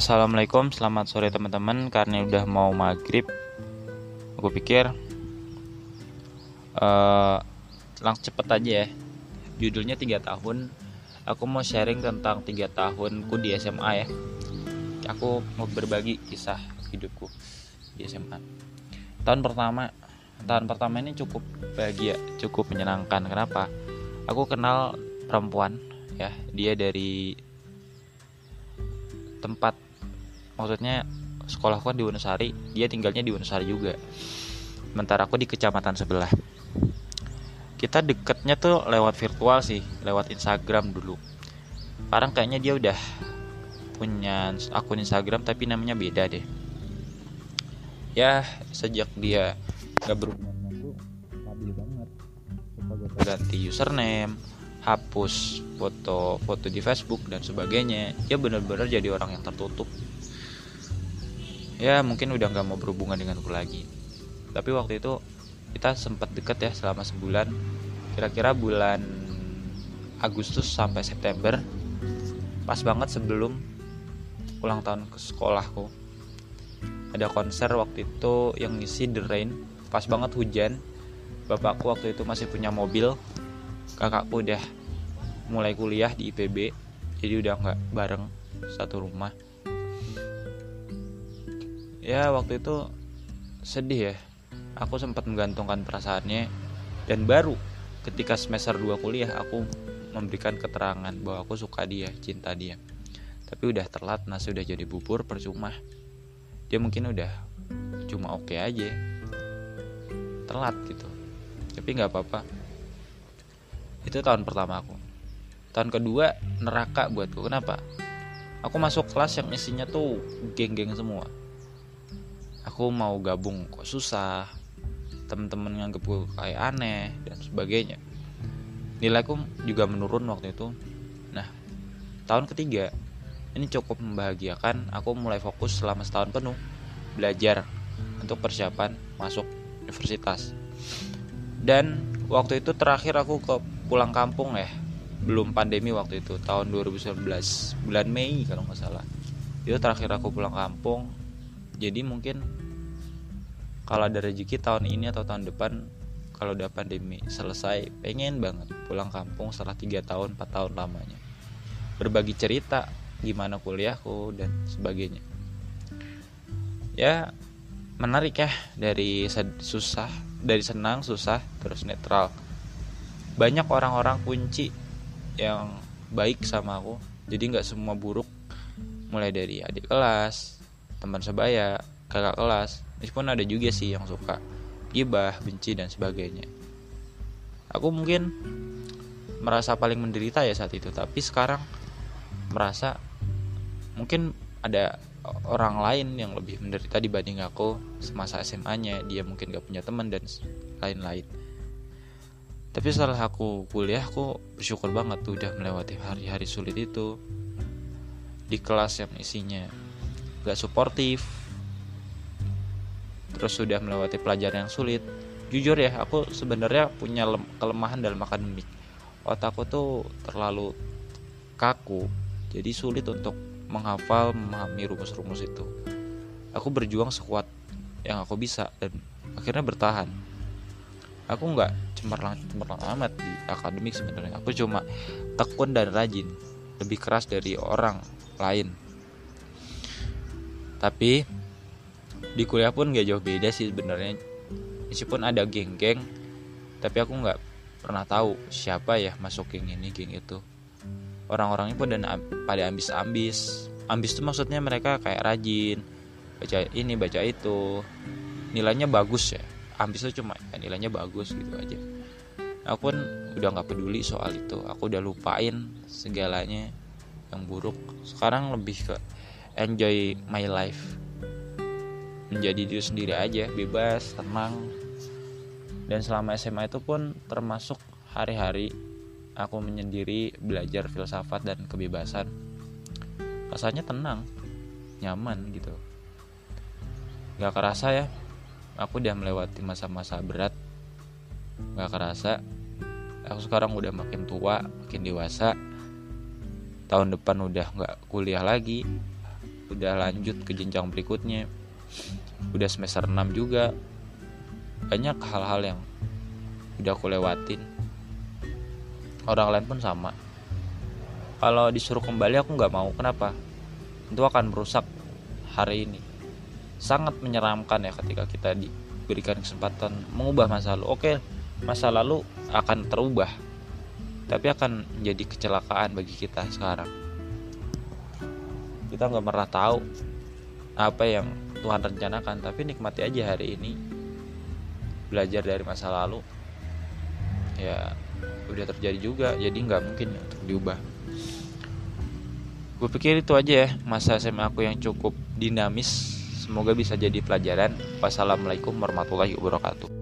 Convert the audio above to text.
Assalamualaikum, selamat sore teman-teman. Karena udah mau maghrib, aku pikir uh, langsung cepet aja ya. Judulnya tiga tahun. Aku mau sharing tentang tiga tahunku di SMA ya. Aku mau berbagi kisah hidupku di SMA. Tahun pertama, tahun pertama ini cukup bahagia, cukup menyenangkan. Kenapa? Aku kenal perempuan ya, dia dari tempat maksudnya sekolahku kan di Wonosari dia tinggalnya di Wonosari juga. Sementara aku di kecamatan sebelah. Kita deketnya tuh lewat virtual sih lewat Instagram dulu. Sekarang kayaknya dia udah punya akun Instagram tapi namanya beda deh. Ya sejak dia gak berhubungan dengan stabil banget. Ganti username hapus foto-foto di Facebook dan sebagainya. Dia benar-benar jadi orang yang tertutup ya mungkin udah nggak mau berhubungan denganku lagi. Tapi waktu itu kita sempat deket ya selama sebulan. Kira-kira bulan Agustus sampai September pas banget sebelum ulang tahun ke sekolahku. Ada konser waktu itu yang ngisi The Rain. Pas banget hujan bapakku waktu itu masih punya mobil kakakku udah mulai kuliah di IPB jadi udah nggak bareng satu rumah ya waktu itu sedih ya. Aku sempat menggantungkan perasaannya. Dan baru ketika semester 2 kuliah aku memberikan keterangan bahwa aku suka dia cinta dia. Tapi udah telat nasi udah jadi bubur percuma. Dia mungkin udah cuma oke okay aja. Telat gitu. Tapi nggak apa-apa. Itu tahun pertama aku. Tahun kedua neraka buatku. Kenapa? Aku masuk kelas yang isinya tuh geng-geng semua aku mau gabung kok susah. Temen-temen nganggep gue kayak aneh dan sebagainya. Nilaiku juga menurun waktu itu. Nah tahun ketiga ini cukup membahagiakan. Aku mulai fokus selama setahun penuh belajar untuk persiapan masuk universitas. Dan waktu itu terakhir aku ke pulang kampung ya. Belum pandemi waktu itu tahun 2019 bulan Mei kalau nggak salah. Itu terakhir aku pulang kampung jadi mungkin kalau ada rezeki tahun ini atau tahun depan kalau udah pandemi selesai pengen banget pulang kampung setelah tiga tahun 4 tahun lamanya. Berbagi cerita gimana kuliahku dan sebagainya. Ya menarik ya dari susah dari senang susah terus netral. Banyak orang-orang kunci yang baik sama aku jadi nggak semua buruk. Mulai dari adik kelas teman sebaya kakak kelas. Meskipun ada juga sih yang suka gibah benci dan sebagainya. Aku mungkin merasa paling menderita ya saat itu tapi sekarang merasa mungkin ada orang lain yang lebih menderita dibanding aku semasa SMA-nya dia mungkin gak punya teman dan lain-lain. Tapi setelah aku kuliah aku bersyukur banget udah melewati hari-hari sulit itu di kelas yang isinya gak suportif. Terus sudah melewati pelajaran yang sulit. Jujur ya aku sebenarnya punya kelemahan dalam akademik. Otakku tuh terlalu kaku jadi sulit untuk menghafal memahami rumus-rumus itu. Aku berjuang sekuat yang aku bisa dan akhirnya bertahan. Aku nggak cemerlang cemerlang amat di akademik sebenarnya. Aku cuma tekun dan rajin lebih keras dari orang lain tapi di kuliah pun gak jauh beda sih sebenarnya. Meskipun ada geng-geng tapi aku nggak pernah tahu siapa ya masuk geng ini geng itu. Orang-orangnya pun dan pada ambis-ambis. Ambis itu maksudnya mereka kayak rajin baca ini baca itu. Nilainya bagus ya. Ambis itu cuma ya, nilainya bagus gitu aja. Aku pun udah nggak peduli soal itu. Aku udah lupain segalanya yang buruk. Sekarang lebih ke enjoy my life. Menjadi diri sendiri aja bebas tenang. Dan selama SMA itu pun termasuk hari-hari aku menyendiri belajar filsafat dan kebebasan. Rasanya tenang nyaman gitu. Gak kerasa ya aku udah melewati masa-masa berat. Gak kerasa aku sekarang udah makin tua makin dewasa. Tahun depan udah nggak kuliah lagi udah lanjut ke jenjang berikutnya. Udah semester 6 juga. Banyak hal-hal yang udah aku lewatin. Orang lain pun sama. Kalau disuruh kembali aku nggak mau. Kenapa? Itu akan merusak hari ini. Sangat menyeramkan ya ketika kita diberikan kesempatan mengubah masa lalu. Oke masa lalu akan terubah tapi akan menjadi kecelakaan bagi kita sekarang kita nggak pernah tahu apa yang Tuhan rencanakan tapi nikmati aja hari ini. Belajar dari masa lalu. Ya udah terjadi juga jadi nggak mungkin untuk diubah. Gue pikir itu aja ya masa SMA aku yang cukup dinamis. Semoga bisa jadi pelajaran. Wassalamualaikum warahmatullahi wabarakatuh